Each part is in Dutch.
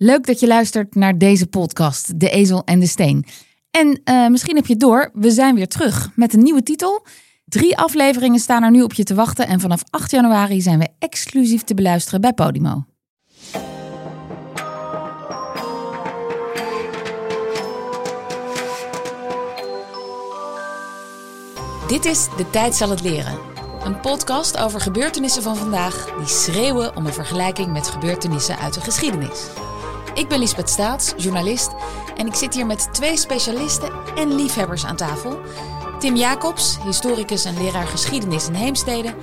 Leuk dat je luistert naar deze podcast, De Ezel en de Steen. En uh, misschien heb je door, we zijn weer terug met een nieuwe titel. Drie afleveringen staan er nu op je te wachten en vanaf 8 januari zijn we exclusief te beluisteren bij Podimo. Dit is De Tijd zal het leren. Een podcast over gebeurtenissen van vandaag die schreeuwen om een vergelijking met gebeurtenissen uit de geschiedenis. Ik ben Lisbeth Staats, journalist, en ik zit hier met twee specialisten en liefhebbers aan tafel. Tim Jacobs, historicus en leraar geschiedenis in Heemstede.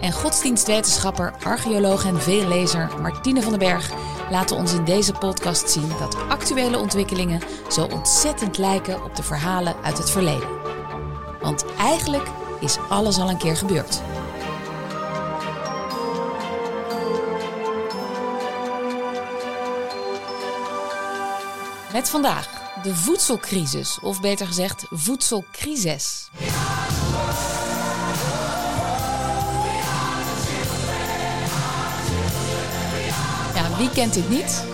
En godsdienstwetenschapper, archeoloog en veellezer Martine van den Berg laten ons in deze podcast zien dat actuele ontwikkelingen zo ontzettend lijken op de verhalen uit het verleden. Want eigenlijk is alles al een keer gebeurd. Met vandaag de voedselcrisis, of beter gezegd voedselcrisis. Ja, wie kent dit niet?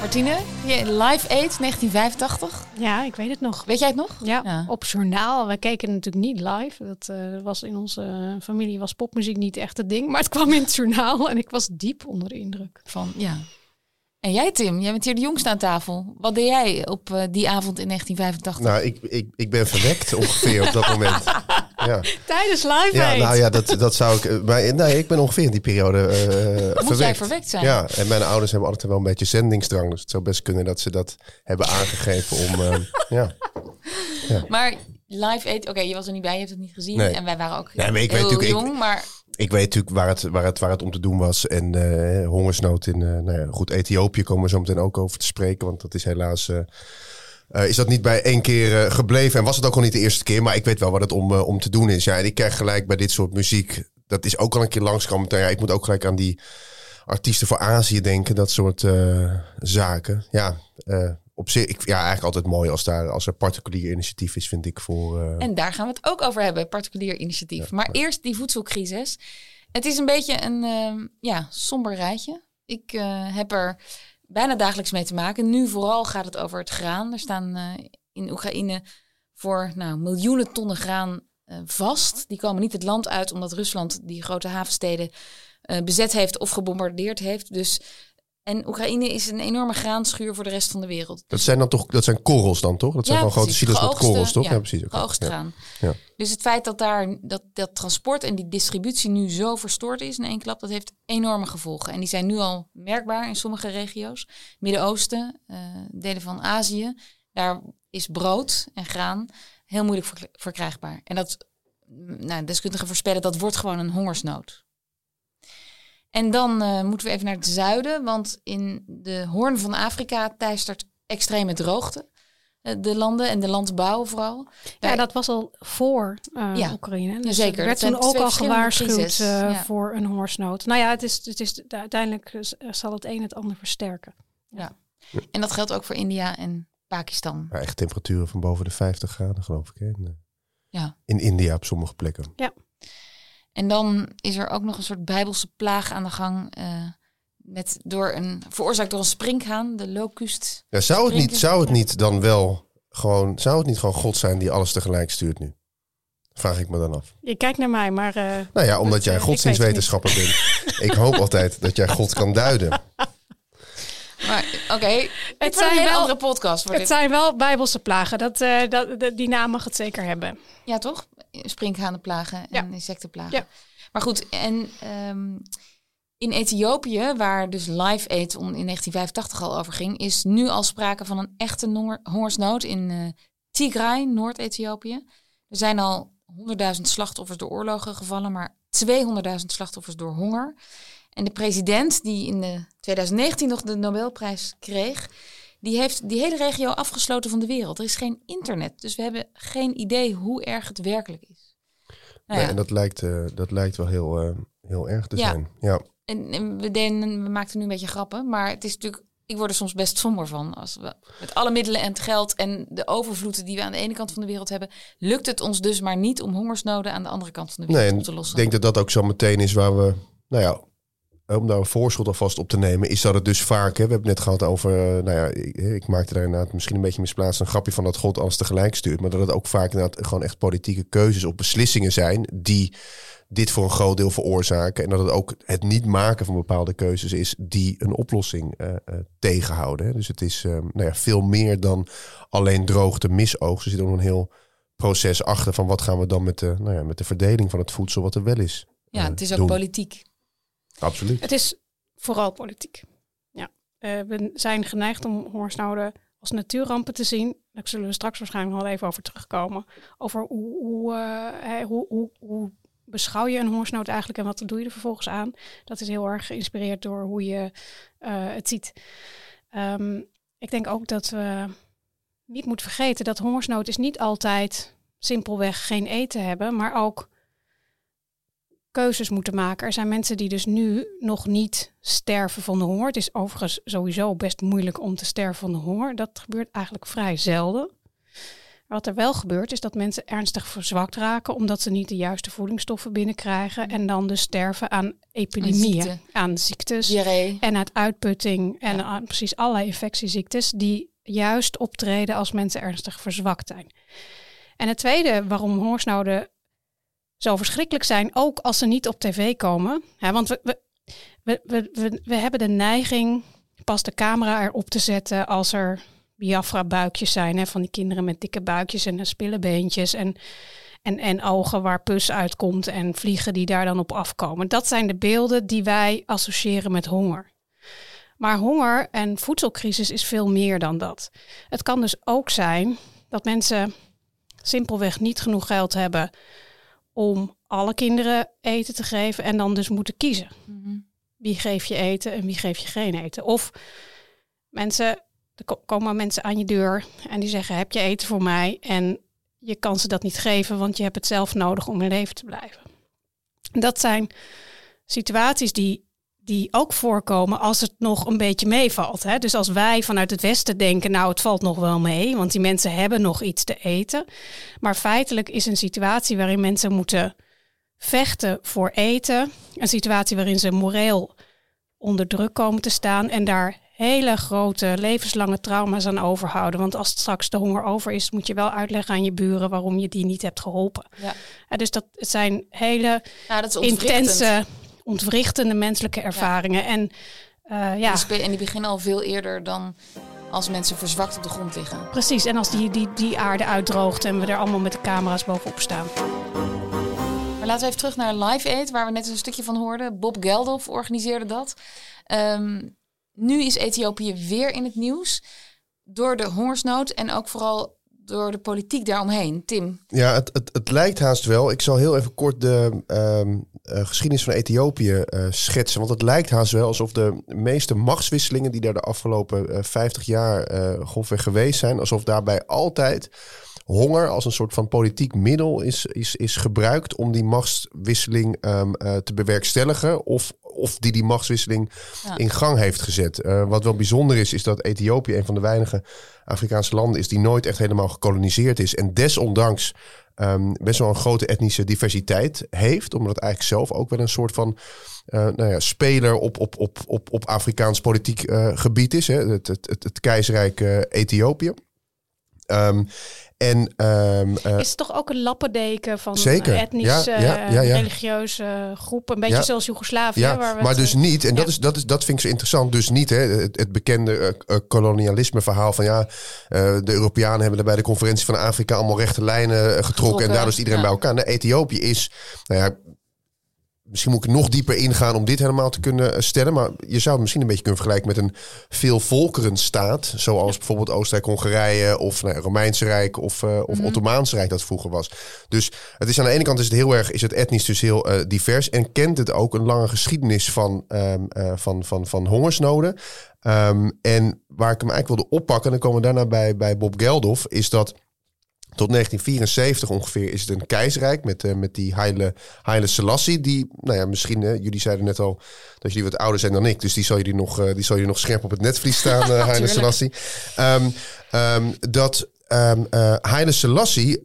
Martine, Live Aid 1985. Ja, ik weet het nog. Weet jij het nog? Ja, op journaal. We keken natuurlijk niet live. Dat uh, was in onze familie was popmuziek niet echt het ding, maar het kwam in het journaal en ik was diep onder de indruk. Van ja. En jij Tim, jij bent hier de jongste aan tafel. Wat deed jij op uh, die avond in 1985? Nou, ik, ik, ik ben verwekt ongeveer op dat moment. Ja. Tijdens live Ja, nou ja, dat, dat zou ik... Uh, maar nee, ik ben ongeveer in die periode uh, verwekt. Moet jij verwekt zijn? Ja, en mijn ouders hebben altijd wel een beetje zendingsdrang. Dus het zou best kunnen dat ze dat hebben aangegeven om... ja. ja. Maar live eet, oké, je was er niet bij, je hebt het niet gezien. Nee. En wij waren ook nee, maar ik heel weet jong, ik, maar... Ik weet natuurlijk waar het, waar het, waar het om te doen was. En uh, hongersnood in, uh, nou ja, goed, Ethiopië komen we zo meteen ook over te spreken. Want dat is helaas... Uh, is dat niet bij één keer gebleven. En was het ook al niet de eerste keer. Maar ik weet wel wat het om, om te doen is. Ja, en ik krijg gelijk bij dit soort muziek. Dat is ook al een keer langskomen. Ja, ik moet ook gelijk aan die artiesten voor Azië denken. Dat soort zaken. Ja, op zich, ik, ja, eigenlijk altijd mooi als, daar, als er particulier initiatief is, vind ik voor. En daar gaan we het ook over hebben, particulier initiatief. Ja, maar eerst die voedselcrisis. Het is een beetje een uh, ja, somber rijtje. Ik uh, heb er bijna dagelijks mee te maken. Nu vooral gaat het over het graan. Er staan uh, in Oekraïne voor nou, miljoenen tonnen graan vast. Die komen niet het land uit omdat Rusland die grote havensteden bezet heeft of gebombardeerd heeft. Dus en Oekraïne is een enorme graanschuur voor de rest van de wereld. Dat zijn dan toch, dat zijn korrels dan toch? Dat zijn ja, gewoon grote silo's met korrels, toch? Ja, ja precies. Okay. Geoogst graan. Ja. Dus het feit dat daar dat, dat transport en die distributie nu zo verstoord is in één klap, dat heeft enorme gevolgen. En die zijn nu al merkbaar in sommige regio's. Midden-Oosten, uh, delen van Azië. Daar is brood en graan heel moeilijk ver verkrijgbaar. En dat, nou, deskundigen voorspellen, dat wordt gewoon een hongersnood. En dan uh, moeten we even naar het zuiden, want in de hoorn van Afrika teistert extreme droogte. Uh, de landen en de landbouw vooral. Ja, Daar... dat was al voor uh, ja. Oekraïne. Dus Zeker. Er werd toen ook al gewaarschuwd ja. voor een hongersnood. Nou ja, het is, het is, uiteindelijk zal het een het ander versterken. Ja. ja. En dat geldt ook voor India en Pakistan. Ja, echt temperaturen van boven de 50 graden, geloof ik. Hè? In, ja. in India op sommige plekken. Ja. En dan is er ook nog een soort bijbelse plaag aan de gang. Uh, met door een, veroorzaakt door een sprinkhaan, de locust. Ja, zou, het niet, zou het niet dan wel gewoon, zou het niet gewoon God zijn die alles tegelijk stuurt nu? Vraag ik me dan af. Je kijkt naar mij, maar. Uh, nou ja, omdat jij godsdienstwetenschapper bent. ik hoop altijd dat jij God kan duiden. Maar oké, okay. het zijn een wel, andere podcast. het dit. zijn wel bijbelse plagen. Dat, uh, dat, die naam mag het zeker hebben. Ja, toch? Sprinkhanenplagen en ja. insectenplagen. Ja. Maar goed, en um, in Ethiopië, waar dus Live Aid in 1985 al over ging, is nu al sprake van een echte hongersnood in uh, Tigray, Noord-Ethiopië. Er zijn al 100.000 slachtoffers door oorlogen gevallen, maar 200.000 slachtoffers door honger. En de president, die in de 2019 nog de Nobelprijs kreeg, die heeft die hele regio afgesloten van de wereld. Er is geen internet, dus we hebben geen idee hoe erg het werkelijk is. Nou ja. nee, en dat lijkt, uh, dat lijkt wel heel, uh, heel erg te ja. zijn. Ja. En, en we, deden, we maakten nu een beetje grappen, maar het is natuurlijk ik word er soms best somber van. Als we met alle middelen en het geld en de overvloed die we aan de ene kant van de wereld hebben, lukt het ons dus maar niet om hongersnoden aan de andere kant van de wereld nee, op te lossen. Ik denk dat dat ook zo meteen is waar we, nou ja, om daar een voorschot alvast op te nemen, is dat het dus vaak, hè, we hebben het net gehad over, uh, nou ja, ik, ik, maakte daar inderdaad misschien een beetje misplaatst een grapje van dat God alles tegelijk stuurt, maar dat het ook vaak inderdaad gewoon echt politieke keuzes of beslissingen zijn die dit voor een groot deel veroorzaken. En dat het ook het niet maken van bepaalde keuzes is die een oplossing uh, uh, tegenhouden. Dus het is uh, nou ja, veel meer dan alleen droogte misoogst. Er zit ook een heel proces achter van wat gaan we dan met de, nou ja, met de verdeling van het voedsel wat er wel is. Ja, het is ook doen. politiek. Absoluut. Het is vooral politiek. Ja. we zijn geneigd om hongersnoden als natuurrampen te zien. Daar zullen we straks waarschijnlijk nog wel even over terugkomen. Over hoe, hoe, hoe, hoe, hoe beschouw je een hongersnood eigenlijk en wat doe je er vervolgens aan? Dat is heel erg geïnspireerd door hoe je uh, het ziet. Um, ik denk ook dat we niet moeten vergeten dat hongersnood is niet altijd simpelweg geen eten hebben, maar ook keuzes moeten maken. Er zijn mensen die dus nu nog niet sterven van de honger. Het is overigens sowieso best moeilijk om te sterven van de honger. Dat gebeurt eigenlijk vrij zelden. Wat er wel gebeurt is dat mensen ernstig verzwakt raken omdat ze niet de juiste voedingsstoffen binnenkrijgen en dan dus sterven aan epidemieën, ziekte. aan ziektes Diarree. en uit uitputting en aan precies allerlei infectieziektes die juist optreden als mensen ernstig verzwakt zijn. En het tweede waarom hongersnoden zo verschrikkelijk zijn, ook als ze niet op tv komen, want we, we, we, we, we, we hebben de neiging pas de camera erop te zetten als er Biafra-buikjes zijn. Hè, van die kinderen met dikke buikjes en spillebeentjes. En, en, en ogen waar pus uitkomt en vliegen die daar dan op afkomen. Dat zijn de beelden die wij associëren met honger. Maar honger en voedselcrisis is veel meer dan dat. Het kan dus ook zijn dat mensen simpelweg niet genoeg geld hebben om alle kinderen eten te geven en dan dus moeten kiezen. Mm -hmm. Wie geef je eten en wie geef je geen eten? Of mensen er komen mensen aan je deur en die zeggen: Heb je eten voor mij? En je kan ze dat niet geven, want je hebt het zelf nodig om in leven te blijven. Dat zijn situaties die, die ook voorkomen als het nog een beetje meevalt. Hè? Dus als wij vanuit het Westen denken: Nou, het valt nog wel mee, want die mensen hebben nog iets te eten. Maar feitelijk is een situatie waarin mensen moeten vechten voor eten, een situatie waarin ze moreel onder druk komen te staan en daar hele grote levenslange trauma's aan overhouden. Want als het straks de honger over is, moet je wel uitleggen aan je buren waarom je die niet hebt geholpen. Ja. Ja, dus dat zijn hele Ja, dat is intense, ontwrichtende menselijke ervaringen. En uh, ja, En die, en die beginnen al veel eerder dan als mensen verzwakt op de grond liggen. precies. En als die, die, die aarde uitdroogt en we er allemaal met de camera's bovenop staan. Maar laten we even terug naar Live Aid, waar we net een stukje van hoorden. Bob Geldof organiseerde dat. Um, nu is Ethiopië weer in het nieuws door de hongersnood en ook vooral door de politiek daaromheen. Tim. Ja, het, het, het lijkt haast wel. Ik zal heel even kort de um, uh, geschiedenis van Ethiopië uh, schetsen. Want het lijkt haast wel alsof de meeste machtswisselingen die daar de afgelopen uh, 50 jaar uh, grofweg geweest zijn, alsof daarbij altijd honger als een soort van politiek middel is, is, is gebruikt om die machtswisseling um, uh, te bewerkstelligen. Of, of die die machtswisseling ja. in gang heeft gezet. Uh, wat wel bijzonder is, is dat Ethiopië een van de weinige Afrikaanse landen is die nooit echt helemaal gekoloniseerd is. En desondanks um, best wel een grote etnische diversiteit heeft. Omdat het eigenlijk zelf ook wel een soort van uh, nou ja, speler op, op, op, op, op Afrikaans politiek uh, gebied is. Hè? Het, het, het, het keizerrijk Ethiopië. Um, en, um, uh, is het toch ook een lappendeken van zeker. etnische, ja, ja, ja, ja. religieuze groepen? Een beetje zoals Joegoslavië. Ja, waar we maar het, dus eh, niet, en dat, is, dat, is, dat vind ik zo interessant, dus niet hè, het, het bekende eh, eh, kolonialisme verhaal van ja, eh, de Europeanen hebben er bij de conferentie van Afrika allemaal rechte lijnen eh, getrokken, Getrokken, en daardoor is iedereen bij elkaar. Ethiopië is, nou ja, misschien moet ik nog dieper ingaan om dit helemaal te kunnen eh, stellen, maar je zou het misschien een beetje kunnen vergelijken met een veel volkerenstaat, zoals bijvoorbeeld Oostenrijk-Hongarije of nou, Romeinse Rijk of, eh, of Mhm. Ottomaanse Rijk dat vroeger was. Dus het is aan de ene kant is het heel erg, is het etnisch dus heel eh, divers en kent het ook een lange geschiedenis van, ehm, eh, van, van, van hongersnoden. Ehm, en waar ik hem eigenlijk wilde oppakken, en dan komen we daarna bij, bij Bob Geldof, is dat Tot 1974 ongeveer is het een keizerrijk met, uh, met die Haile, Haile Selassie. Die, nou ja, misschien, uh, jullie zeiden net al dat jullie wat ouder zijn dan ik. Dus die zal jullie nog, uh, die zal jullie nog scherp op het netvlies staan, Haile Selassie. Um, um, dat um, Haile Selassie,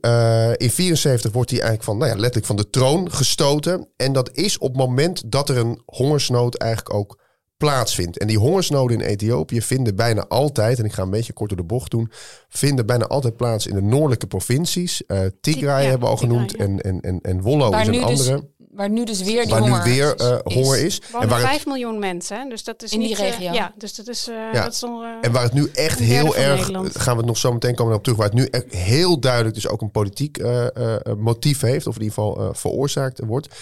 in 74 wordt hij eigenlijk van, nou ja, letterlijk van de troon gestoten. En dat is op het moment dat er een hongersnood eigenlijk ook plaatsvindt. En die hongersnoden in Ethiopië vinden bijna altijd, en ik ga een beetje kort door de bocht doen, vinden bijna altijd plaats in de noordelijke provincies. Uh, Tigray ja, hebben we al Tigray, genoemd ja. en, en, en, en Wollo Waar is een dus, andere. waar nu dus weer die waar honger nu weer uh, is. honger is. Wonen En waar, het, 5 miljoen mensen, hè? dus dat is In die niet, eh, regio. ja, dus dat is, eh Ja. dat is dan, eh, en waar het nu echt heel erg, Nederland. gaan we het nog zo meteen komen op terug, waar het nu echt heel duidelijk dus ook een politiek uh, uh, motief heeft, of in ieder geval uh, veroorzaakt wordt.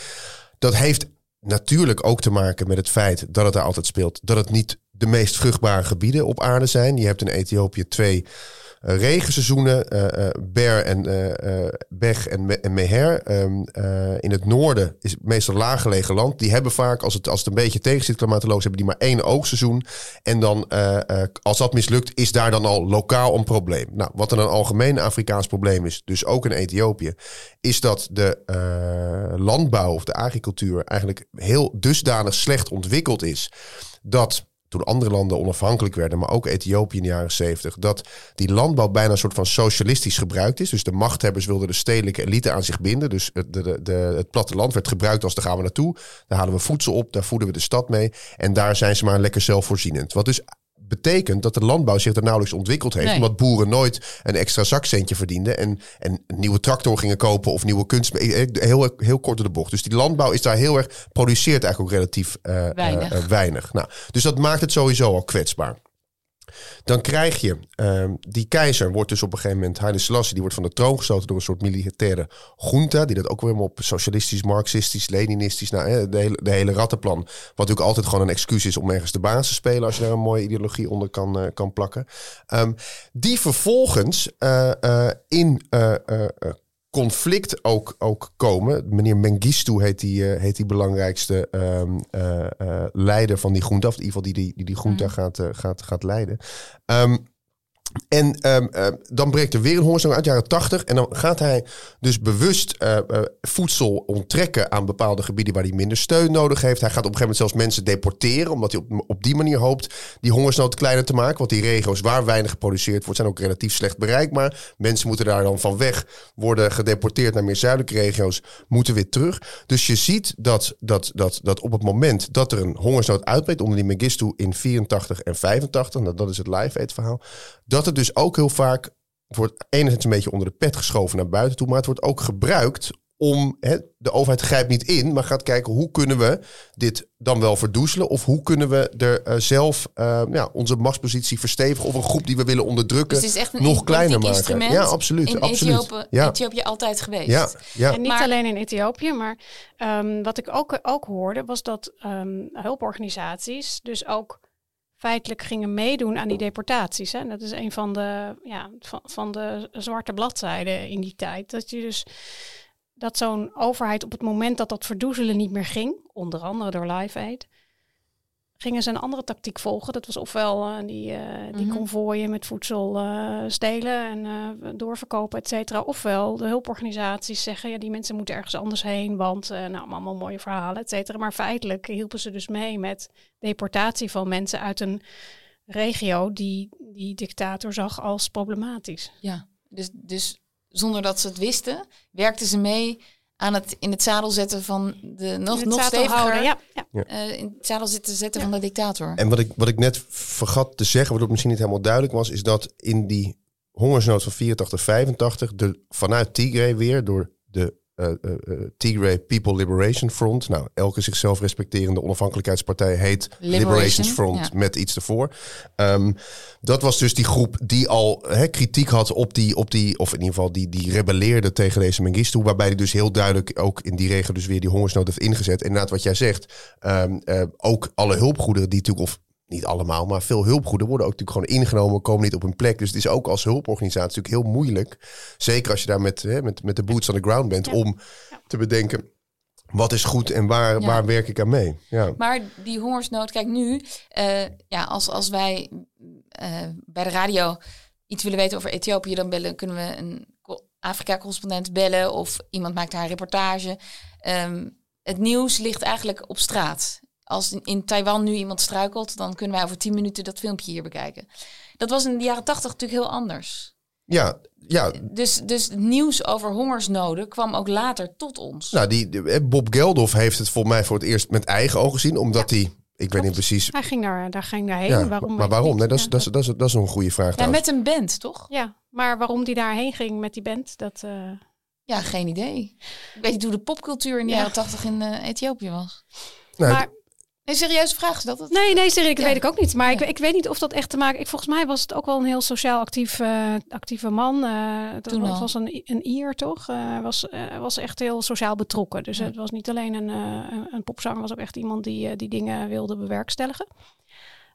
Dat heeft natuurlijk ook te maken met het feit dat het daar altijd speelt. Dat het niet de meest vruchtbare gebieden op aarde zijn. Je hebt in Ethiopië twee regenseizoenen, uh, uh, Ber en Beg en, Me en Meher. Um, in het noorden is het meestal laaggelegen land. Die hebben vaak, als het, als het een beetje tegen zit klimatologisch, hebben die maar één oogseizoen. En dan, als dat mislukt, is daar dan al lokaal een probleem. Nou, wat dan een algemeen Afrikaans probleem is, dus ook in Ethiopië, is dat de landbouw of de agricultuur eigenlijk heel dusdanig slecht ontwikkeld is. Dat toen andere landen onafhankelijk werden, maar ook Ethiopië in de jaren 70, dat die landbouw bijna een soort van socialistisch gebruikt is. Dus de machthebbers wilden de stedelijke elite aan zich binden. Dus het, de, het platteland werd gebruikt als daar gaan we naartoe. Daar halen we voedsel op, daar voeden we de stad mee. En daar zijn ze maar lekker zelfvoorzienend. Wat dus betekent dat de landbouw zich er nauwelijks ontwikkeld heeft. Nee. Omdat boeren nooit een extra zakcentje verdienden. En, en een nieuwe tractor gingen kopen of nieuwe kunst. Heel, heel kort door de bocht. Dus die landbouw is daar heel erg. produceert eigenlijk ook relatief uh, weinig. Uh, weinig. Nou, dus dat maakt het sowieso al kwetsbaar. Dan krijg je, uh, die keizer wordt dus op een gegeven moment, Haile Selassie, die wordt van de troon gestoten door een soort militaire junta, die dat ook weer op socialistisch, marxistisch, leninistisch, nou, de, hele, de hele rattenplan, wat natuurlijk altijd gewoon een excuus is om ergens de baas te spelen, als je daar een mooie ideologie onder kan, uh, kan plakken. Um, die vervolgens uh, in conflict ook, ook komen. Meneer Mengistu heet die, uh, heet die belangrijkste um, uh, uh, leider van die groente, of in ieder geval die die, die, die groente mm. gaat, gaat, gaat leiden. Um, en um, uh, dan breekt er weer een hongersnood uit, jaren 80. En dan gaat hij dus bewust uh, uh, voedsel onttrekken aan bepaalde gebieden waar hij minder steun nodig heeft. Hij gaat op een gegeven moment zelfs mensen deporteren, omdat hij op, op die manier hoopt die hongersnood kleiner te maken. Want die regio's waar weinig geproduceerd wordt, zijn ook relatief slecht bereikbaar. Mensen moeten daar dan van weg worden gedeporteerd naar meer zuidelijke regio's, moeten weer terug. Dus je ziet dat, dat, dat, dat op het moment dat er een hongersnood uitbreekt onder die Mengistu in 84 en 85, nou, dat is het live aid verhaal, dat het dus ook heel vaak het wordt enigszins een beetje onder de pet geschoven naar buiten toe, maar het wordt ook gebruikt om hè, de overheid grijpt niet in, maar gaat kijken hoe kunnen we dit dan wel verdoezelen of hoe kunnen we er uh, zelf uh, ja, onze machtspositie verstevigen of een groep die we willen onderdrukken dus het is echt een nog kleiner maken. Instrument Ja, absoluut. In absoluut. Ethiopië, ja. Ethiopië altijd geweest. Ja, ja. En niet Maar- alleen in Ethiopië, maar ehm, wat ik ook, ook hoorde was dat ehm, hulporganisaties dus ook feitelijk gingen meedoen aan die deportaties. Hè? Dat is een van de, ja, van de zwarte bladzijden in die tijd. Dat je dus dat zo'n overheid op het moment dat dat verdoezelen niet meer ging, onder andere door Live Aid, gingen ze een andere tactiek volgen. Dat was ofwel eh, die, eh die Mhm. konvooien met voedsel eh, stelen en doorverkopen, et cetera. Ofwel de hulporganisaties zeggen, ja, die mensen moeten ergens anders heen, want nou, allemaal mooie verhalen, et cetera. Maar feitelijk hielpen ze dus mee met deportatie van mensen uit een regio die die dictator zag als problematisch. Ja, dus, dus zonder dat ze het wisten, werkten ze mee aan het in het zadel zetten van de nog, het nog steviger houden, ja, ja. eh, in het zadel zitten zetten van de dictator. En wat ik, wat ik net vergat te zeggen, wat ook misschien niet helemaal duidelijk was, is dat in die hongersnood van 84, 85, de, vanuit Tigray weer door de uh, uh, Tigray People Liberation Front, nou, elke zichzelf respecterende onafhankelijkheidspartij heet Liberation, Liberations Front ja. met iets ervoor. Ehm, dat was dus die groep die al kritiek had op die, op die, of in ieder geval die, die rebelleerde tegen deze Mengistu, waarbij hij dus heel duidelijk ook in die regio dus weer die hongersnood heeft ingezet. En inderdaad wat jij zegt, um, uh, ook alle hulpgoederen die natuurlijk, of niet allemaal, maar veel hulpgoederen worden ook natuurlijk gewoon ingenomen, komen niet op hun plek. Dus het is ook als hulporganisatie natuurlijk heel moeilijk, zeker als je daar met, hè, met, met de boots on the ground bent, Ja. om Ja. te bedenken, wat is goed en waar, Ja. waar werk ik aan mee? Ja. Maar die hongersnood, kijk nu, eh, ja, als, als wij eh, bij de radio iets willen weten over Ethiopië, dan bellen, kunnen we een Afrika-correspondent bellen of iemand maakt haar reportage. Ehm, het nieuws ligt eigenlijk op straat. Als in, in Taiwan nu iemand struikelt, dan kunnen wij over tien minuten dat filmpje hier bekijken. Dat was in de jaren tachtig natuurlijk heel anders. Ja, ja. Dus, dus nieuws over hongersnoden kwam ook later tot ons. Nou, die, Bob Geldof heeft het volgens mij voor het eerst met eigen ogen gezien, omdat hij, ik weet niet precies. Hij ging daar, daar ging daarheen. Ja, waarom maar waarom? Nee, dat, is, Ja. dat, is, dat, is, dat is nog een goede vraag. ja, met een band, toch? Ja, maar waarom die daarheen ging met die band, dat... eh, Ja, geen idee. Ik weet niet hoe de popcultuur in de Ja. jaren tachtig in eh, Ethiopië was. Nou, maar Een serieuze vraag is dat het? Nee, nee, serieus, dat Ja. weet ik ook niet. Maar ik, Ja. ik weet niet of dat echt te maken... Ik, volgens mij was het ook wel een heel sociaal actief, eh, actieve man. Eh, Toen was, was een, een Ier, toch? Hij was, was echt heel sociaal betrokken. Dus Ja. het was niet alleen een, een, popzanger. was ook echt iemand die, die dingen wilde bewerkstelligen.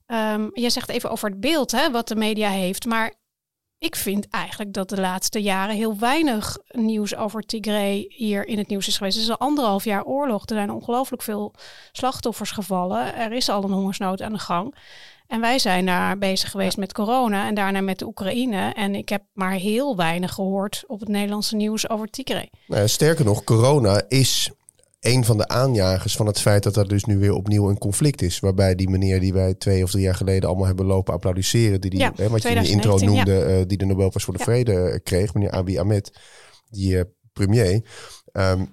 Ehm jij zegt even over het beeld, hè, wat de media heeft. Maar ik vind eigenlijk dat de laatste jaren heel weinig nieuws over Tigray hier in het nieuws is geweest. Het is al anderhalf jaar oorlog. Er zijn ongelooflijk veel slachtoffers gevallen. Er is al een hongersnood aan de gang. En wij zijn daar bezig geweest met corona en daarna met de Oekraïne. En ik heb maar heel weinig gehoord op het Nederlandse nieuws over Tigray. Nou sterker nog, corona is een van de aanjagers van het feit dat er dus nu weer opnieuw een conflict is. Waarbij die meneer die wij twee of drie jaar geleden allemaal hebben lopen applaudisseren. Die, die Ja, hè, wat je in de intro 2019, noemde, eh, die de Nobelprijs voor de Ja. Vrede eh, kreeg. Meneer Abiy Ahmed, die eh, premier. Ehm,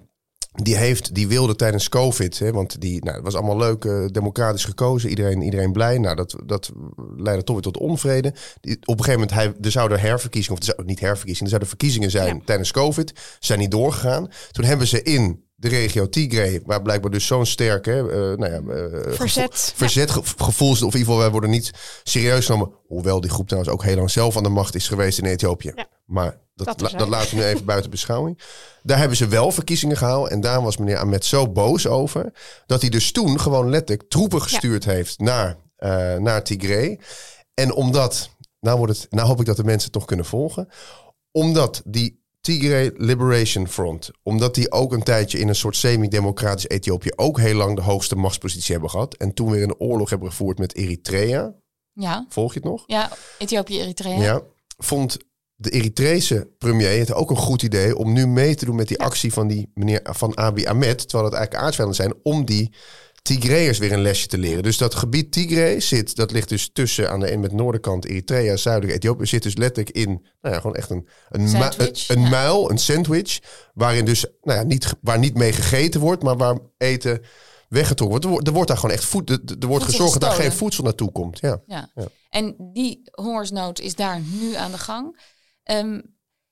die, heeft, die wilde tijdens COVID, hè, want die, nou, het was allemaal leuk, democratisch gekozen, iedereen, iedereen blij. Nou, dat, dat leidde toch weer tot onvrede. Die, op een gegeven moment, hij, er zouden herverkiezingen, of er zou, niet herverkiezingen, er zouden verkiezingen zijn tijdens COVID, zijn niet doorgegaan. Toen hebben ze in de regio Tigray, waar blijkbaar dus zo'n sterke eh, nou ja, eh, Verzet. gevo- verzet gevoel is, of in ieder geval wij worden niet serieus genomen. Hoewel die groep trouwens ook heel lang zelf aan de macht is geweest in Ethiopië. Ja. Maar dat, Dat la- terzijde. dat laten we nu even buiten beschouwing. Daar hebben ze wel verkiezingen gehaald. En daar was meneer Ahmed zo boos over. Dat hij dus toen gewoon letterlijk troepen gestuurd heeft naar, eh, naar Tigray. En omdat, nou, wordt het, nou hoop ik dat de mensen het toch kunnen volgen. Omdat die Tigray Liberation Front, omdat die ook een tijdje in een soort semi-democratisch Ethiopië ook heel lang de hoogste machtspositie hebben gehad. En toen weer een oorlog hebben gevoerd met Eritrea. Ja, Volg je het nog? ja Ethiopië, Eritrea. Ja. Vond de Eritrese premier het ook een goed idee om nu mee te doen met die actie van die meneer van Abiy Ahmed, terwijl het eigenlijk aardsvijanden zijn, om die Tigreërs weer een lesje te leren. Dus dat gebied Tigray zit, dat ligt dus tussen aan de een met noordelijkant Eritrea, zuidelijk Ethiopië, zit dus letterlijk in, nou ja, gewoon echt een, een, Sandwich, een, een ja. muil, een sandwich, waarin dus, nou ja, niet, waar niet mee gegeten wordt, maar waar eten weggetrokken wordt. Er wordt, er wordt daar gewoon echt voed, er, er wordt gezorgd dat daar geen voedsel naartoe komt. Ja. Ja. Ja. En die hongersnood is daar nu aan de gang. Ehm,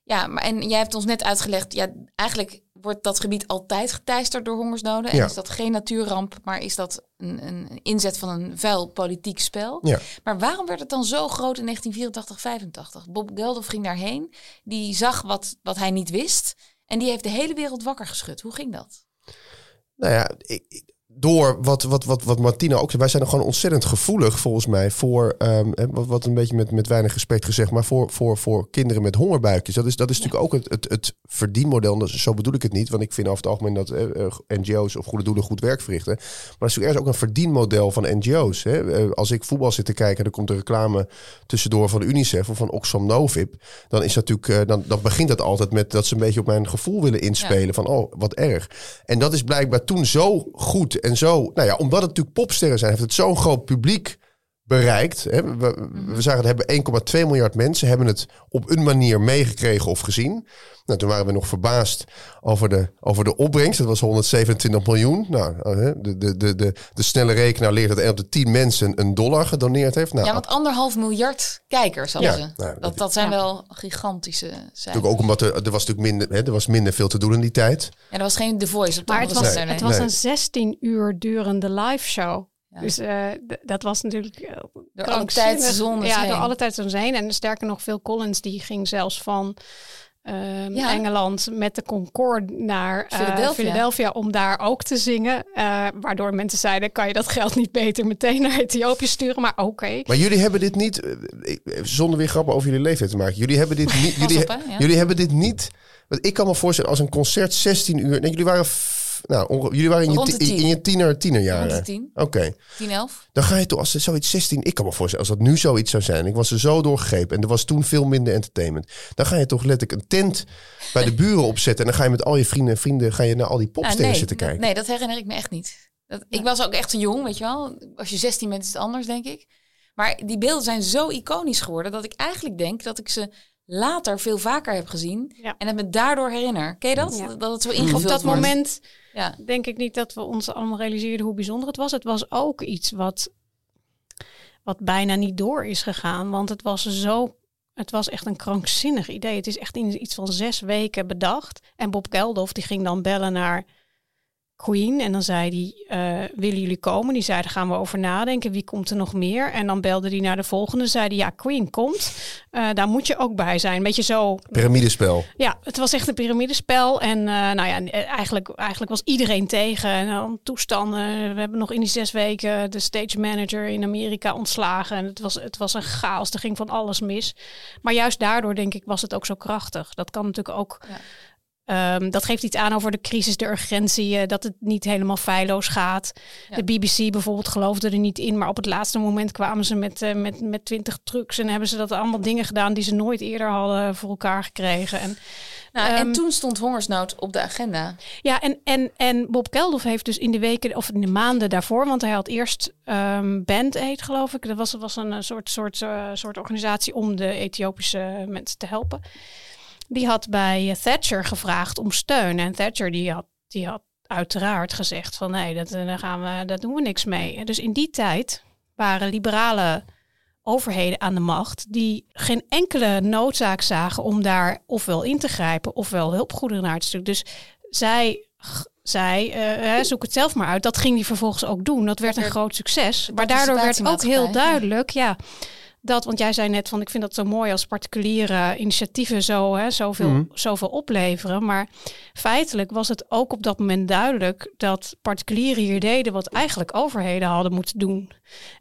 ja, maar en jij hebt ons net uitgelegd, ja, eigenlijk wordt dat gebied altijd geteisterd door hongersnoden. En Ja. is dat geen natuurramp, maar is dat een, een inzet van een vuil politiek spel. Ja. Maar waarom werd het dan zo groot in 1984, 85? Bob Geldof ging daarheen, die zag wat, wat hij niet wist. En die heeft de hele wereld wakker geschud. Hoe ging dat? Nou ja, ik- door wat, wat, wat, wat Martina ook zei, wij zijn er gewoon ontzettend gevoelig volgens mij voor, ehm, wat, wat een beetje met, met weinig respect gezegd, maar voor, voor, voor kinderen met hongerbuikjes. Dat is, dat is natuurlijk ook het, het, het verdienmodel. Is- zo bedoel ik het niet, want ik vind over het algemeen dat eh, eh, NGO's of goede doelen goed werk verrichten. Maar dat is natuurlijk ergens ook een verdienmodel van NGO's. Hè. Eh, Als ik voetbal zit te kijken, dan komt er reclame tussendoor van UNICEF of van Oxfam Novib. Dan is dat natuurlijk, dan, dan begint dat altijd met dat ze een beetje op mijn gevoel willen inspelen. Van oh, wat erg. En dat is blijkbaar toen zo goed en zo. Nou ja, omdat het natuurlijk popsterren zijn, heeft het zo'n groot publiek bereikt. Hè. We, we zagen, er hebben 1,2 miljard mensen hebben het op een manier meegekregen of gezien. Nou, toen waren we nog verbaasd over de, over de opbrengst. Dat was 127 miljoen. Nou, eh, hè, de, de, de, de, de snelle rekenaar leert dat 1 op de 10 mensen een dollar gedoneerd heeft. Nou, Ja, want anderhalf miljard kijkers hadden Ja, ze. nou, dat- dat, dat zijn Ja. wel gigantische cijfers. natuurlijk ook omdat er, er was natuurlijk minder, hè, er was minder veel te doen in die tijd. Ja, er was geen The Voice op de Maar het was, het was Nee. een 16 uur durende live show. Ja. Dus eh, dat was natuurlijk eh, Door alle Ja, heen. door alle heen. En sterker nog, Phil Collins die ging zelfs van ehm, Ja. Engeland met de Concorde naar eh, Philadelphia. Philadelphia om daar ook te zingen. Eh, waardoor mensen zeiden, kan je dat geld niet beter meteen naar Ethiopië sturen? Maar oké. Maar jullie hebben dit niet, zonder weer grappen over jullie leeftijd te maken. Jullie hebben dit niet. Jullie, op, hè, ja. jullie hebben dit niet. Want ik kan me voorstellen als een concert 16 uur. Nee, jullie waren Nou, jullie waren in je, tien. in je tiener, tienerjaren. Rond de tien. Oké. 10, 11. Dan ga je toch, als zoiets 16, ik kan me voorstellen, als dat nu zoiets zou zijn. Ik was er zo doorgegrepen en er was toen veel minder entertainment. Dan ga je toch letterlijk een tent bij de buren opzetten. En dan ga je met al je vrienden en vrienden ga je naar al die popsterren Nou, nee, zitten kijken. Nee, dat herinner ik me echt niet. Dat, ik was ook echt te jong, weet je wel. Als je 16 bent is het anders, denk ik. Maar die beelden zijn zo iconisch geworden dat ik eigenlijk denk dat ik ze later veel vaker heb gezien Ja. en het me daardoor herinner. Ken je dat? Ja. Dat het zo Op ingevuld dat wordt. moment Ja. denk ik niet dat we ons allemaal realiseerden hoe bijzonder het was. Het was ook iets wat, wat bijna niet door is gegaan. Want het was zo. Het was echt een krankzinnig idee. Het is echt in iets van zes weken bedacht. En Bob Geldof die ging dan bellen naar Queen. En dan zei hij, eh, willen jullie komen? Die zei, daar gaan we over nadenken. Wie komt er nog meer? En dan belde hij naar de volgende. Zei hij, ja, Queen komt. Eh, daar moet je ook bij zijn. Beetje zo, Piramidespel. ja, het was echt een piramidespel. En eh, nou ja, eigenlijk, eigenlijk was iedereen tegen. En dan toestanden. We hebben nog in die zes weken de stage manager in Amerika ontslagen. En het was, het was een chaos. Er ging van alles mis. Maar juist daardoor, denk ik, was het ook zo krachtig. Dat kan natuurlijk ook. Ja. Ehm, dat geeft iets aan over de crisis, de urgentie, eh, dat het niet helemaal feilloos gaat. Ja. De BBC bijvoorbeeld geloofde er niet in, maar op het laatste moment kwamen ze met, eh, met, met 20 trucks en hebben ze dat allemaal dingen gedaan die ze nooit eerder hadden voor elkaar gekregen. En Nou, en Ehm, toen stond hongersnood op de agenda. ja, en, en, en Bob Geldof heeft dus in de weken of in de maanden daarvoor, want hij had eerst ehm Band Aid, geloof ik. Dat was, was een eh, soort, soort, soort organisatie om de Ethiopische mensen te helpen. Die had bij eh, Thatcher gevraagd om steun. En Thatcher die had, die had uiteraard gezegd van nee, dat, eh, daar, gaan we, daar doen we niks mee. Dus in die tijd waren liberale overheden aan de macht die geen enkele noodzaak zagen om daar ofwel in te grijpen ofwel hulpgoederen naar te sturen. Dus zij, zij eh, hè, zoek het zelf maar uit. Dat ging hij vervolgens ook doen. Dat werd een groot succes. Maar daardoor werd ook heel duidelijk, ja. Dat, want jij zei net van, ik vind dat zo mooi als particuliere initiatieven zo, hè, zoveel, Mhm. zoveel opleveren. Maar feitelijk was het ook op dat moment duidelijk dat particulieren hier deden wat eigenlijk overheden hadden moeten doen.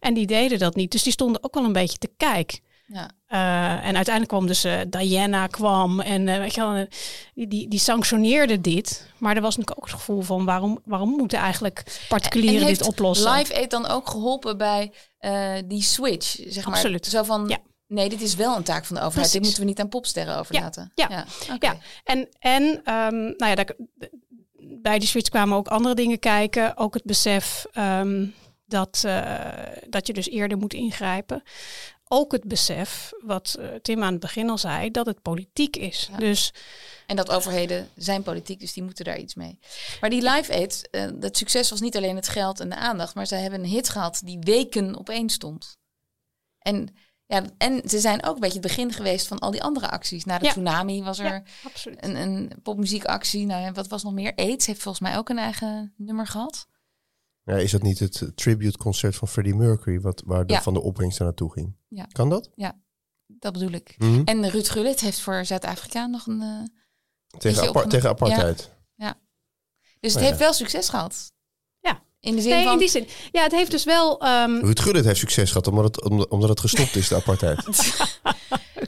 En die deden dat niet. Dus die stonden ook wel een beetje te kijk. Ja. Eh, en uiteindelijk kwam dus eh, Diana kwam en eh, weet je wel, die, die, die sanctioneerde dit. Maar er was natuurlijk ook het gevoel van waarom, waarom moeten eigenlijk particulieren En dit oplossen? Live Aid dan ook geholpen bij die switch, zeg maar. Absoluut. Zo van, Ja. nee, dit is wel een taak van de overheid. Dit moeten we niet aan popsterren overlaten. ja, oké. Ja, en, en ehm, nou ja, daar, bij die switch kwamen ook andere dingen kijken. Ook het besef ehm, dat, dat je dus eerder moet ingrijpen. Ook het besef, wat eh, Tim aan het begin al zei, dat het politiek is. Ja. Dus En dat overheden zijn politiek, dus die moeten daar iets mee. Maar die Live Aid, eh, dat succes was niet alleen het geld en de aandacht, maar zij hebben een hit gehad die weken opeen stond. En, ja, en ze zijn ook een beetje het begin geweest van al die andere acties. Na de Ja. tsunami was er Ja, een, een popmuziekactie. Nou, wat was nog meer? AIDS heeft volgens mij ook een eigen nummer gehad. Ja, is dat niet het tribute concert van Freddie Mercury, wat, waar de, Ja. van de opbrengst naartoe ging? Ja. Kan dat? Dat bedoel ik. Mhm. En Ruud Gullit heeft voor Zuid-Afrika nog een... eh, Tegen, apar- tegen apartheid. dus het Oh, heeft wel succes gehad. Ja. In de zin Nee, van... in die zin. Ja, het heeft dus wel. ehm, Ruud Gullit heeft succes gehad omdat het, omdat, het gestopt is, de apartheid.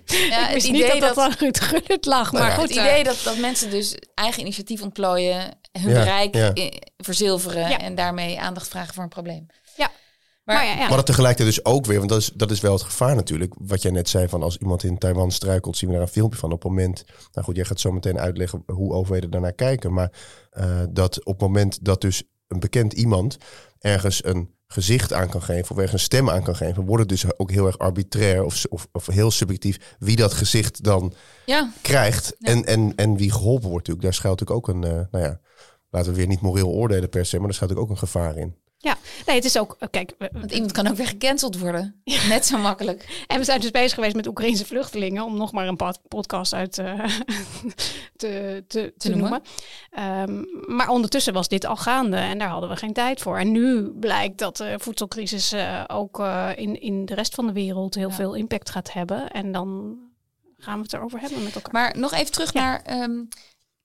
Ja, ik het idee niet dat dat, dat Ruud Gullit lag. Nou Maar ja. goed, het idee dat, dat mensen dus eigen initiatief ontplooien, hun Ja, bereik ja. verzilveren Ja. en daarmee aandacht vragen voor een probleem. Ja. Maar, maar ja, ja. Maar dat tegelijkertijd dus ook weer, want dat is, dat is wel het gevaar natuurlijk. Wat jij net zei van als iemand in Taiwan struikelt, zien we daar een filmpje van. Op het moment, nou goed, jij gaat zo meteen uitleggen hoe overheden daarnaar kijken. Maar eh, dat op het moment dat dus een bekend iemand ergens een gezicht aan kan geven of ergens een stem aan kan geven, wordt het dus ook heel erg arbitrair of, of, of heel subjectief wie dat gezicht dan ja, krijgt Ja. en, en, en wie geholpen wordt natuurlijk. Daar schuilt natuurlijk ook een, eh, nou ja, laten we weer niet moreel oordelen per se, maar daar schuilt ook een gevaar in. ja, nee, het is ook. eh, Kijk, we- want iemand kan ook weer gecanceld worden. Net zo makkelijk. en we zijn dus bezig geweest met Oekraïnse vluchtelingen, om nog maar een pod- podcast uit eh, te, te, te, noemen. noemen. Ehm, maar ondertussen was dit al gaande en daar hadden we geen tijd voor. En nu blijkt dat de voedselcrisis eh, ook eh, in, in de rest van de wereld heel Ja. veel impact gaat hebben. En dan gaan we het erover hebben met elkaar. Maar nog even terug Ja. naar ehm,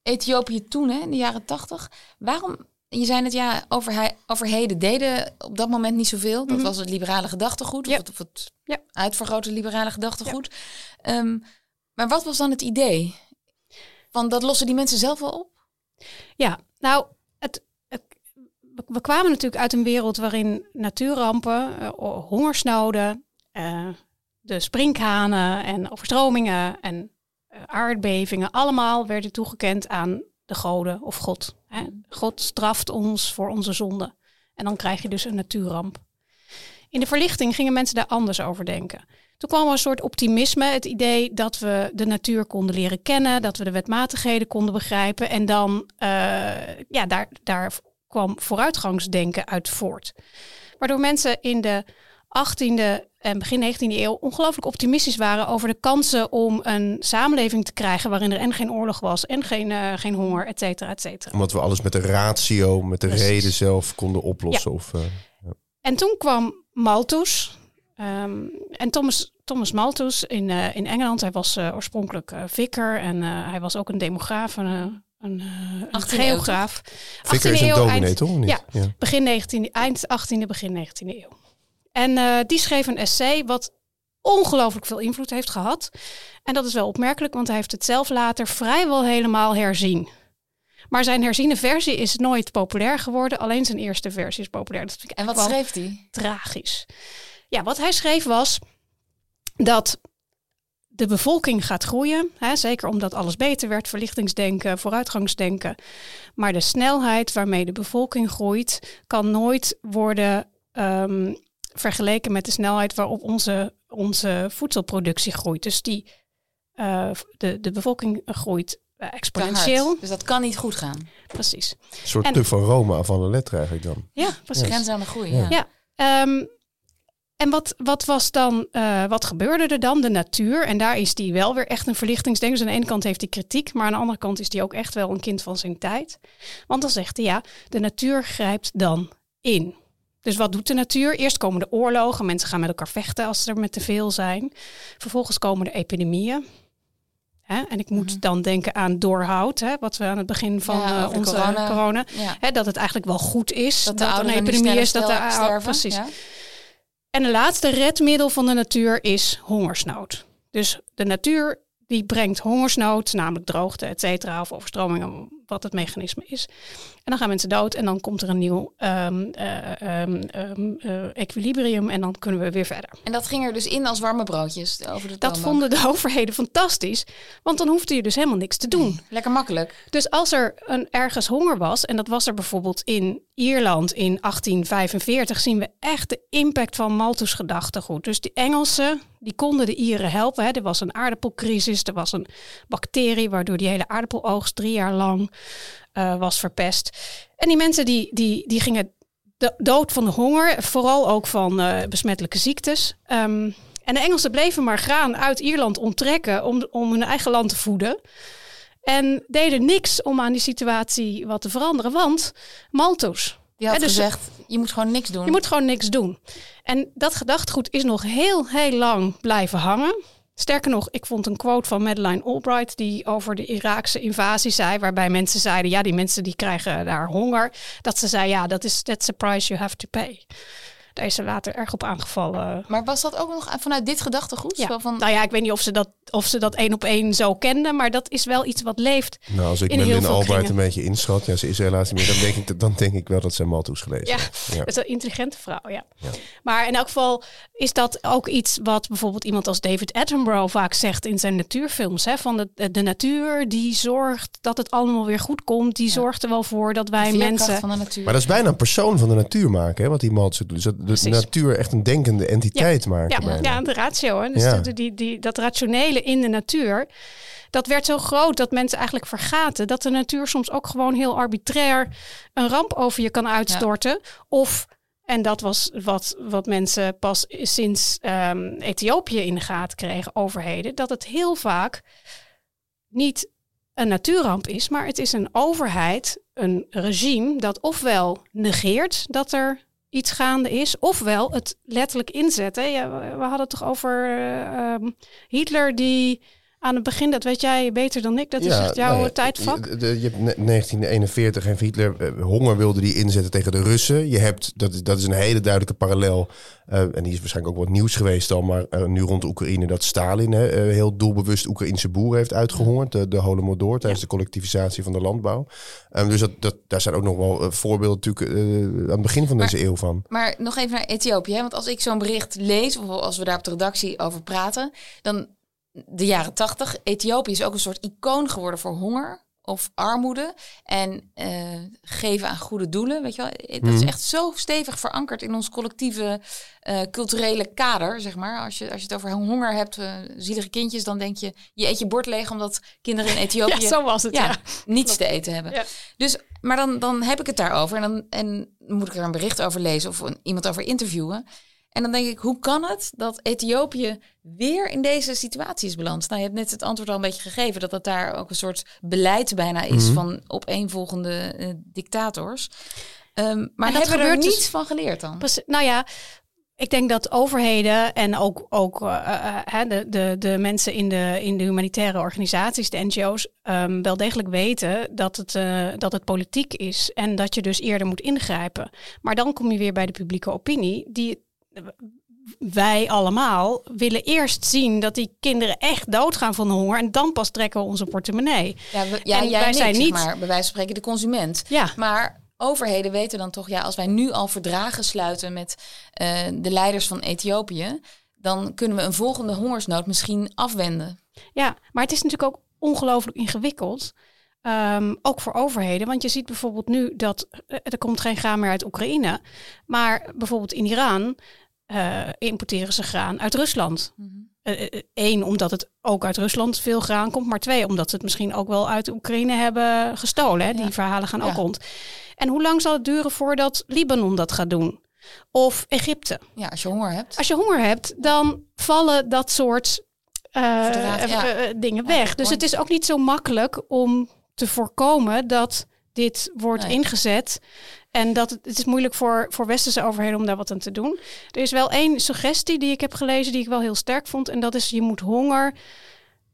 Ethiopië toen, hè, in de jaren tachtig. Waarom, je zei het ja, overhei- overheden deden op dat moment niet zoveel. Dat Mhm. was het liberale gedachtegoed, Ja. of het, of het Ja. uitvergrote liberale gedachtegoed. Ehm, maar wat was dan het idee? Van dat lossen die mensen zelf wel op? Ja, nou, het, we kwamen natuurlijk uit een wereld waarin natuurrampen, uh, hongersnoden, uh, de sprinkhanen en overstromingen en aardbevingen allemaal werden toegekend aan de goden of God. Hè. God straft ons voor onze zonden. En dan krijg je dus een natuurramp. In de verlichting gingen mensen daar anders over denken. Toen kwam er een soort optimisme, het idee dat we de natuur konden leren kennen, dat we de wetmatigheden konden begrijpen. En dan, uh, ja, daar, daar kwam vooruitgangsdenken uit voort. Waardoor mensen in de 18e en begin 19e eeuw ongelooflijk optimistisch waren over de kansen om een samenleving te krijgen waarin er en geen oorlog was en geen, uh, geen honger, et cetera, et cetera. Omdat we alles met de ratio, met de Precies. reden zelf konden oplossen. Ja. Of, uh, ja. En toen kwam Malthus. Um, en Thomas, Thomas Malthus in, uh, in Engeland, hij was oorspronkelijk vicar en hij was ook een demograaf, een, een, een geograaf. Vicar is een dominee, eind, toch? Niet? Ja, ja, begin 19e, eind 18e, begin 19e eeuw. En uh, die schreef een essay wat ongelooflijk veel invloed heeft gehad. En dat is wel opmerkelijk, want hij heeft het zelf later vrijwel helemaal herzien. Maar zijn herziene versie is nooit populair geworden. Alleen zijn eerste versie is populair. Dat vind ik en wat schreef hij? Tragisch. Ja, wat hij schreef was dat de bevolking gaat groeien. Hè, zeker omdat alles beter werd, verlichtingsdenken, vooruitgangsdenken. Maar de snelheid waarmee de bevolking groeit, kan nooit worden um, vergeleken met de snelheid waarop onze, onze voedselproductie groeit. Dus die, uh, de, de bevolking groeit uh, exponentieel. Dus dat kan niet goed gaan. Precies. Een soort en, van Rome van de letter eigenlijk dan. Ja, precies. Grens aan de groei. Ja. ja. ja um, en wat, wat was dan, uh, wat gebeurde er dan? De natuur. En daar is die wel weer echt een verlichtingsdenker. Dus aan de ene kant heeft hij kritiek, maar aan de andere kant is hij ook echt wel een kind van zijn tijd. Want dan zegt hij ja, de natuur grijpt dan in. Dus wat doet de natuur? Eerst komen de oorlogen, mensen gaan met elkaar vechten als er met te veel zijn. Vervolgens komen de epidemieën. Hè? En ik moet mm-hmm. dan denken aan doorhoud, hè? wat we aan het begin van ja, uh, onze corona. corona, Ja. hè? dat het eigenlijk wel goed is Dat dat, de er een epidemie is, dat de sterven. precies. Ja. En de laatste redmiddel van de natuur is hongersnood. Dus de natuur die brengt hongersnood, namelijk droogte, et cetera, of overstromingen, wat het mechanisme is. En dan gaan mensen dood en dan komt er een nieuw um, uh, um, um, uh, equilibrium en dan kunnen we weer verder. En dat ging er dus in als warme broodjes over de Dat vonden de overheden fantastisch, want dan hoefde je dus helemaal niks te doen. Lekker makkelijk. Dus als er een, ergens honger was, en dat was er bijvoorbeeld in Ierland in 1845, zien we echt de impact van Malthus gedachtegoed. Dus die Engelsen, die konden de Ieren helpen. Hè. Er was een aardappelcrisis, er was een bacterie waardoor die hele aardappeloogst drie jaar lang uh, was verpest. En die mensen die, die, die gingen do dood van de honger, vooral ook van uh, besmettelijke ziektes. Um, en de Engelsen bleven maar graan uit Ierland onttrekken om, om hun eigen land te voeden. En deden niks om aan die situatie wat te veranderen, want Malthus. Die had dus gezegd, je moet gewoon niks doen. Je moet gewoon niks doen. En dat gedachtegoed is nog heel, heel lang blijven hangen. Sterker nog, ik vond een quote van Madeleine Albright die over de Iraakse invasie zei, waarbij mensen zeiden, ja, die mensen die krijgen daar honger. Dat ze zei, ja, dat is that's a price you have to pay. Daar is ze later erg op aangevallen. Maar was dat ook nog vanuit dit gedachtegoed? Ja. Zo van, Nou ja, ik weet niet of ze dat, of ze dat één op één zo kenden, maar dat is wel iets wat leeft. Nou, als ik in heel Madeleine veel Albright kringen. een beetje inschat, ja, ze is helaas niet meer, dan denk ik, dan denk ik wel dat ze Malthus gelezen Ja, heeft. Ja. Dat is een intelligente vrouw, ja. Ja. Maar in elk geval is dat ook iets wat bijvoorbeeld iemand als David Attenborough vaak zegt in zijn natuurfilms. Hè, van de, de natuur die zorgt dat het allemaal weer goed komt. Die zorgt er wel voor dat wij mensen... van de natuur. Maar dat is bijna een persoon van de natuur maken, hè, wat die Malthus doet. Dus dat de Precies. natuur echt een denkende entiteit maken. Ja, bijna. ja, de ratio. Hè? Dus Ja. de- die, die, dat rationele in de natuur, dat werd zo groot dat mensen eigenlijk vergaten dat de natuur soms ook gewoon heel arbitrair een ramp over je kan uitstorten. Of, en dat was wat, wat mensen pas sinds ehm, Ethiopië in de gaten kregen, overheden, dat het heel vaak niet een natuurramp is, maar het is een overheid, een regime dat ofwel negeert dat er iets gaande is, ofwel het letterlijk inzet. Hè. Ja, we we hadden het toch over eh, ehm, Hitler die aan het begin, dat weet jij beter dan ik, dat is echt jouw nou ja, tijdvak. Je, de- je hebt ne- 1941 en Hitler eh, honger wilde die inzetten tegen de Russen. Je hebt, dat, is- dat is een hele duidelijke parallel. eh, en die is waarschijnlijk ook wat nieuws geweest al, maar eh, nu rond Oekraïne dat Stalin hè, heel doelbewust Oekraïnse boeren heeft uitgehongerd. De, de Holodomor tijdens de collectivisatie van de landbouw. Ehm, dus dat, dat, daar zijn ook nog wel voorbeelden natuurlijk aan het begin van Maar- deze eeuw van. Maar nog even naar Ethiopië. Hè? Want als ik zo'n bericht lees, of als we daar op de redactie over praten, dan de jaren tachtig. Ethiopië is ook een soort icoon geworden voor honger of armoede. En eh, geven aan goede doelen. Weet je wel? Dat is Mhm. echt zo stevig verankerd in ons collectieve eh, culturele kader, zeg maar. Als je, als je het over honger hebt, eh, zielige kindjes, dan denk je, je eet je bord leeg omdat kinderen in Ethiopië Ja, zo was het, ja, ja. niets te eten hebben. Ja. Dus, maar dan, dan heb ik het daarover en dan en moet ik er een bericht over lezen of een, iemand over interviewen. En dan denk ik, hoe kan het dat Ethiopië weer in deze situatie is beland? Nou, je hebt net het antwoord al een beetje gegeven dat het daar ook een soort beleid bijna is Mhm. van opeenvolgende eh, dictators. Ehm, maar En dat hebben we er gebeurt dus- niets van geleerd dan? Nou ja, ik denk dat overheden en ook, ook eh, eh, hè, de, de, de mensen in de, in de humanitaire organisaties, de NGO's, ehm, wel degelijk weten dat het, eh, dat het politiek is en dat je dus eerder moet ingrijpen. Maar dan kom je weer bij de publieke opinie, die wij allemaal willen eerst zien dat die kinderen echt doodgaan van de honger en dan pas trekken we onze portemonnee. Ja, we, ja En jij wij zijn niet- maar, bij wijze van spreken de consument. Ja, Maar overheden weten dan toch, ja, als wij nu al verdragen sluiten met eh, de leiders van Ethiopië, dan kunnen we een volgende hongersnood misschien afwenden. Ja, maar het is natuurlijk ook ongelooflijk ingewikkeld. Ehm, ook voor overheden. Want je ziet bijvoorbeeld nu dat eh, er komt geen graan meer uit Oekraïne. Maar bijvoorbeeld in Iran eh, importeren ze graan uit Rusland. Eén, omdat het ook uit Rusland veel graan komt. Maar twee, omdat ze het misschien ook wel uit Oekraïne hebben gestolen. Hè? Die Ja. verhalen gaan ook rond. En hoe lang zal het duren voordat Libanon dat gaat doen? Of Egypte? Ja, als je honger hebt. Als je honger hebt, dan vallen dat soort eh, ja. eh, eh, dingen weg. Dus het is ook niet zo makkelijk om te voorkomen dat dit wordt Nee. ingezet. En dat het, het is moeilijk voor, voor westerse overheden om daar wat aan te doen. Er is wel één suggestie die ik heb gelezen die ik wel heel sterk vond. En dat is je moet honger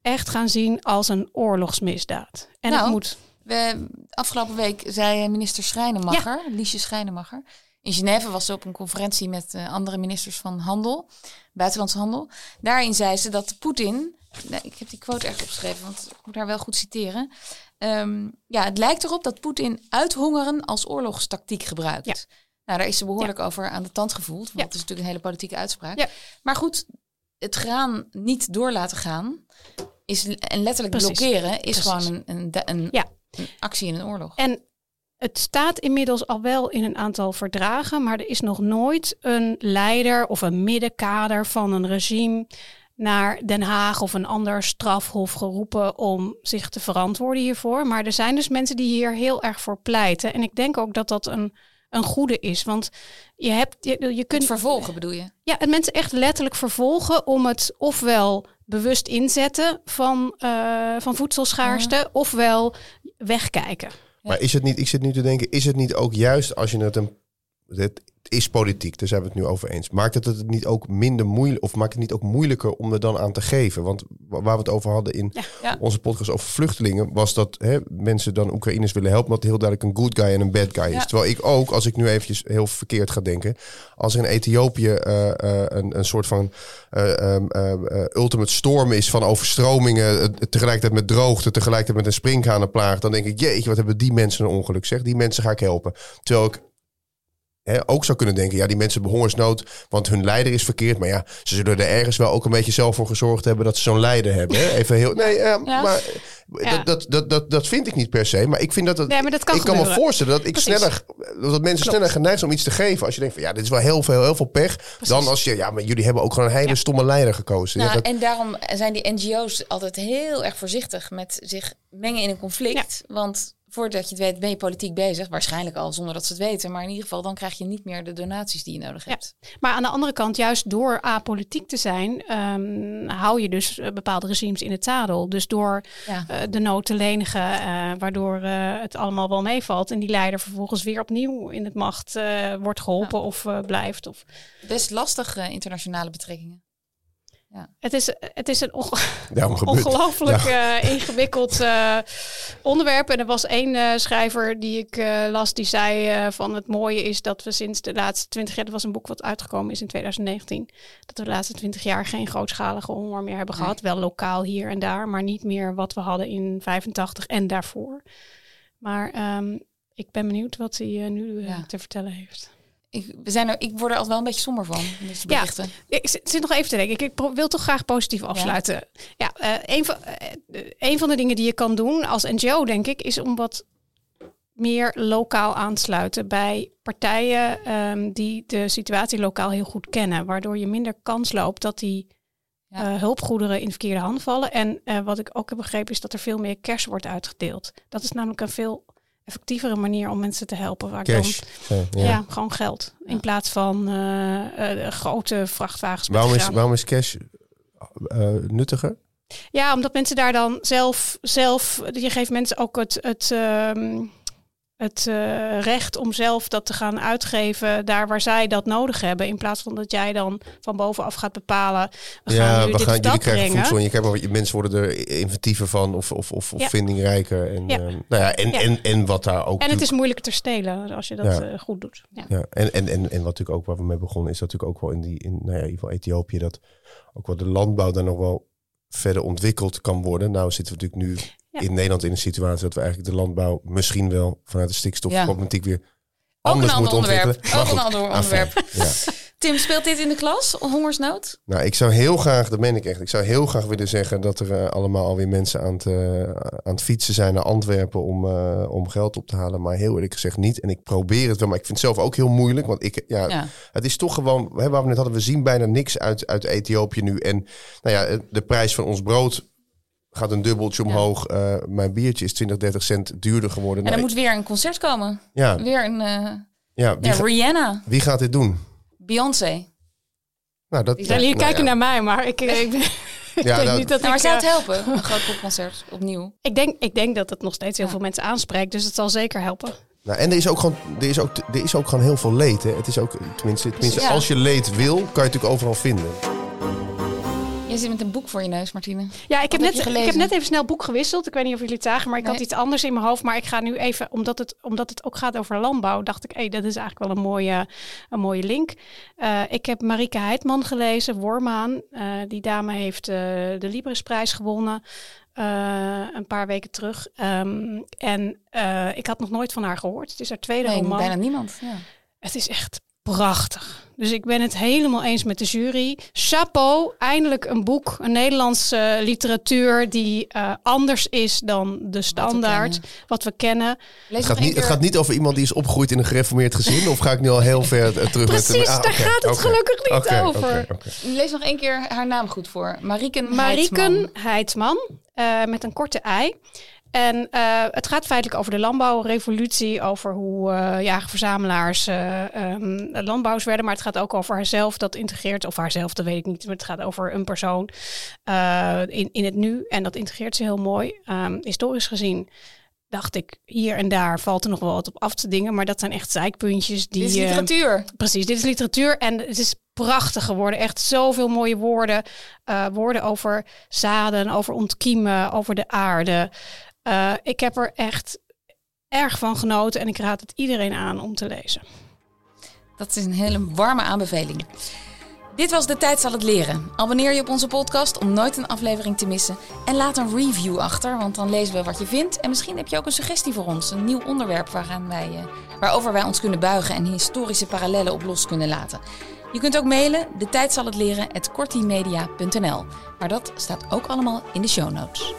echt gaan zien als een oorlogsmisdaad. En Nou, het moet We, afgelopen week zei minister Schrijnemacher, Liesje Schrijnemacher, in Genève was ze op een conferentie met eh, andere ministers van handel, buitenlandse handel. Daarin zei ze dat Poetin, nou, ik heb die quote ergens opgeschreven, want ik moet haar wel goed citeren. Ehm, ja, het lijkt erop dat Poetin uithongeren als oorlogstactiek gebruikt. Ja. Nou, daar is ze behoorlijk over aan de tand gevoeld. Want Ja. het is natuurlijk een hele politieke uitspraak. Maar goed, het graan niet door laten gaan is, en letterlijk Precies. blokkeren is Precies. gewoon een, een, een actie in een oorlog. En het staat inmiddels al wel in een aantal verdragen, maar er is nog nooit een leider of een middenkader van een regime naar Den Haag of een ander strafhof geroepen om zich te verantwoorden hiervoor. Maar er zijn dus mensen die hier heel erg voor pleiten. En ik denk ook dat dat een, een goede is. Want je, hebt, je, je kunt vervolgen bedoel je? ja, het mensen echt letterlijk vervolgen om het ofwel bewust inzetten van, eh, van voedselschaarste, ofwel wegkijken. Maar is het niet, ik zit nu te denken, is het niet ook juist als je het een. Het is politiek, daar zijn we het nu over eens. Maakt het het niet ook minder moeilijk, of maakt het niet ook moeilijker om er dan aan te geven? Want wa- waar we het over hadden in Ja. onze podcast over vluchtelingen, was dat hè, mensen dan Oekraïners willen helpen, omdat heel duidelijk een good guy en een bad guy is. Ja. Terwijl ik ook, als ik nu eventjes heel verkeerd ga denken, als er in Ethiopië eh, eh, een, een soort van eh, ehm, eh, eh, ultimate storm is van overstromingen, tegelijkertijd met droogte, tegelijkertijd met een sprinkhanenplaag, dan denk ik, jeetje, wat hebben die mensen een ongeluk zeg. Die mensen ga ik helpen. Terwijl ik hè, ook zou kunnen denken, ja, die mensen hebben hongersnood, want hun leider is verkeerd. Maar ja, ze zullen er ergens wel ook een beetje zelf voor gezorgd hebben dat ze zo'n leider hebben. Hè? Even heel, nee, eh, Ja. maar Ja. dat, dat, dat, dat, dat vind ik niet per se. Maar ik vind dat het, Nee, maar dat kan ik kan me voorstellen dat ik Precies. sneller, dat mensen Klopt. sneller geneigd zijn om iets te geven. Als je denkt van, ja, dit is wel heel veel, heel veel pech. Dan als je, ja, maar jullie hebben ook gewoon een hele Ja. stomme leider gekozen. Nou, ja, dat, En daarom zijn die NGO's altijd heel erg voorzichtig met zich mengen in een conflict. Want voordat je het weet ben je politiek bezig. Waarschijnlijk al zonder dat ze het weten. Maar in ieder geval dan krijg je niet meer de donaties die je nodig Ja. hebt. Maar aan de andere kant, juist door apolitiek te zijn, ehm, hou je dus eh, bepaalde regimes in het zadel. Dus door Ja. eh, de nood te lenigen, eh, waardoor het allemaal wel meevalt. En die leider vervolgens weer opnieuw in het macht wordt geholpen of blijft. Of... Best lastig internationale betrekkingen. Het is, het is een ongelooflijk eh, ingewikkeld eh, onderwerp. En er was één eh, schrijver die ik eh, las, die zei eh, van het mooie is dat we sinds de laatste twintig jaar, dat was een boek wat uitgekomen is in 2019, dat we de laatste twintig jaar geen grootschalige honger meer hebben Nee. gehad. Wel lokaal hier en daar, maar niet meer wat we hadden in 85 en daarvoor. Maar ehm, ik ben benieuwd wat hij nu Ja. te vertellen heeft. Ik, we zijn er, ik word er altijd wel een beetje somber van. in Deze Ja. berichten. Ik zit nog even te denken. Ik- wil toch graag positief afsluiten. Ja, eh, een, van, eh, eh, een van de dingen die je kan doen als NGO, denk ik, is om wat meer lokaal aan te sluiten bij partijen ehm, die de situatie lokaal heel goed kennen. Waardoor je minder kans loopt dat die Ja. hulpgoederen in verkeerde handen vallen. En wat ik ook heb begrepen is dat er veel meer cash wordt uitgedeeld. Dat is namelijk een veel effectievere manier om mensen te helpen. Waar ik dan- cash. Ja, ja. ja. gewoon geld. In plaats van eh, eh, grote vrachtwagens. Waarom, is, waarom is cash eh, nuttiger? Ja, omdat mensen daar dan zelf, zelf je geeft mensen ook het, het, ehm, het eh, recht om zelf dat te gaan uitgeven daar waar zij dat nodig hebben. In plaats van dat jij dan van bovenaf gaat bepalen, we gaan ja, nu we dit gaan, of jullie dat krijgen brengen. voedsel en je krijgt mensen worden er inventiever van of, of, of, of Ja. vindingrijker. En, Ja. ehm, nou ja, en, Ja. En, en wat daar ook En het is moeilijker te stelen als je dat eh, goed doet. Ja. Ja, en, en, en, en wat natuurlijk ook waar we mee begonnen is dat natuurlijk ook wel in die, in, nou ja, in ieder geval Ethiopië, dat ook wel de landbouw daar nog wel verder ontwikkeld kan worden. Nou zitten we natuurlijk nu Ja. in Nederland in een situatie dat we eigenlijk de landbouw misschien wel vanuit de stikstofproblematiek weer Ook een anders ander moeten onderwerp. ontwikkelen. Ook een ander onderwerp. ja. Tim, speelt dit in de klas? Hongersnood? Nou, ik zou heel graag, dat meen ik echt, ik zou heel graag willen zeggen dat er eh, allemaal alweer mensen aan het, eh, aan het fietsen zijn naar Antwerpen om, eh, om geld op te halen. Maar heel eerlijk gezegd niet. En ik probeer het wel, maar ik vind het zelf ook heel moeilijk. Want ik, ja, Ja. het is toch gewoon, hè, waar we net hadden, we zien bijna niks uit, uit Ethiopië nu. En nou ja, de prijs van ons brood gaat een dubbeltje Ja. omhoog. Eh, mijn biertje is 20, 30 cent duurder geworden. En er Nou, moet weer een concert komen. ja, Weer een eh, ja, wie, ja, ga- Rihanna, wie gaat dit doen? Beyoncé. Nou, dat, jullie nou kijken ja. naar mij, maar ik, ik, ik Ja, denk nou, niet dat Nou, maar ik... zou eh, het helpen? Een groot popconcert opnieuw. ik, denk, ik denk dat het nog steeds heel Ja. veel mensen aanspreekt, dus het zal zeker helpen. Nou, en er is ook gewoon, er is ook, er is ook gewoon heel veel leed. Hè. Het is ook, tenminste, tenminste Ja. als je leed wil, kan je het natuurlijk overal vinden. Je zit met een boek voor je neus, Martine. Ja, ik heb, net, ik heb net even snel boek gewisseld. Ik weet niet of jullie het zagen, maar ik had iets anders in mijn hoofd. Maar ik ga nu even, omdat het, omdat het ook gaat over landbouw, dacht ik, hé, dat is eigenlijk wel een mooie, een mooie link. Eh, ik heb Marike Heidman gelezen, Wormaan. Eh, die dame heeft eh, de Librisprijs gewonnen. een paar weken terug. Ehm, en ik had nog nooit van haar gehoord. Het is haar tweede Nee, roman. bijna niemand. Ja. Het is echt prachtig. Dus ik ben het helemaal eens met de jury. Chapeau, eindelijk een boek, een Nederlandse literatuur die eh, anders is dan de standaard, kennen. wat we kennen. Lees Het gaat, niet, het gaat niet over iemand die is opgegroeid in een gereformeerd gezin. Of ga ik nu al heel ver eh, terug met Precies, ah, daar gaat het gelukkig niet over. Lees nog één keer haar naam goed voor. Mariken Mariken Heidsman. Heidsman, eh, met een korte ei. En eh, het gaat feitelijk over de landbouwrevolutie, over hoe jager-verzamelaars eh, ehm, landbouwers werden. Maar het gaat ook over haarzelf, dat integreert, of haarzelf, dat weet ik niet. Maar het gaat over een persoon in, in het nu. En dat integreert ze heel mooi. Ehm, historisch gezien dacht ik, hier en daar valt er nog wel wat op af te dingen. Maar dat zijn echt zeikpuntjes die... Dit is literatuur. Precies, dit is literatuur en het is prachtig geworden. Echt zoveel mooie woorden. Woorden over zaden, over ontkiemen, over de aarde. Eh, ik heb er echt erg van genoten en ik raad het iedereen aan om te lezen. Dat is een hele warme aanbeveling. Dit was De Tijd zal het leren. Abonneer je op onze podcast om nooit een aflevering te missen. En laat een review achter, want dan lezen we wat je vindt. En misschien heb je ook een suggestie voor ons. Een nieuw onderwerp wij, eh, waarover wij ons kunnen buigen en historische parallellen op los kunnen laten. Je kunt ook mailen, de tijd zal het leren, Maar dat staat ook allemaal in de show notes.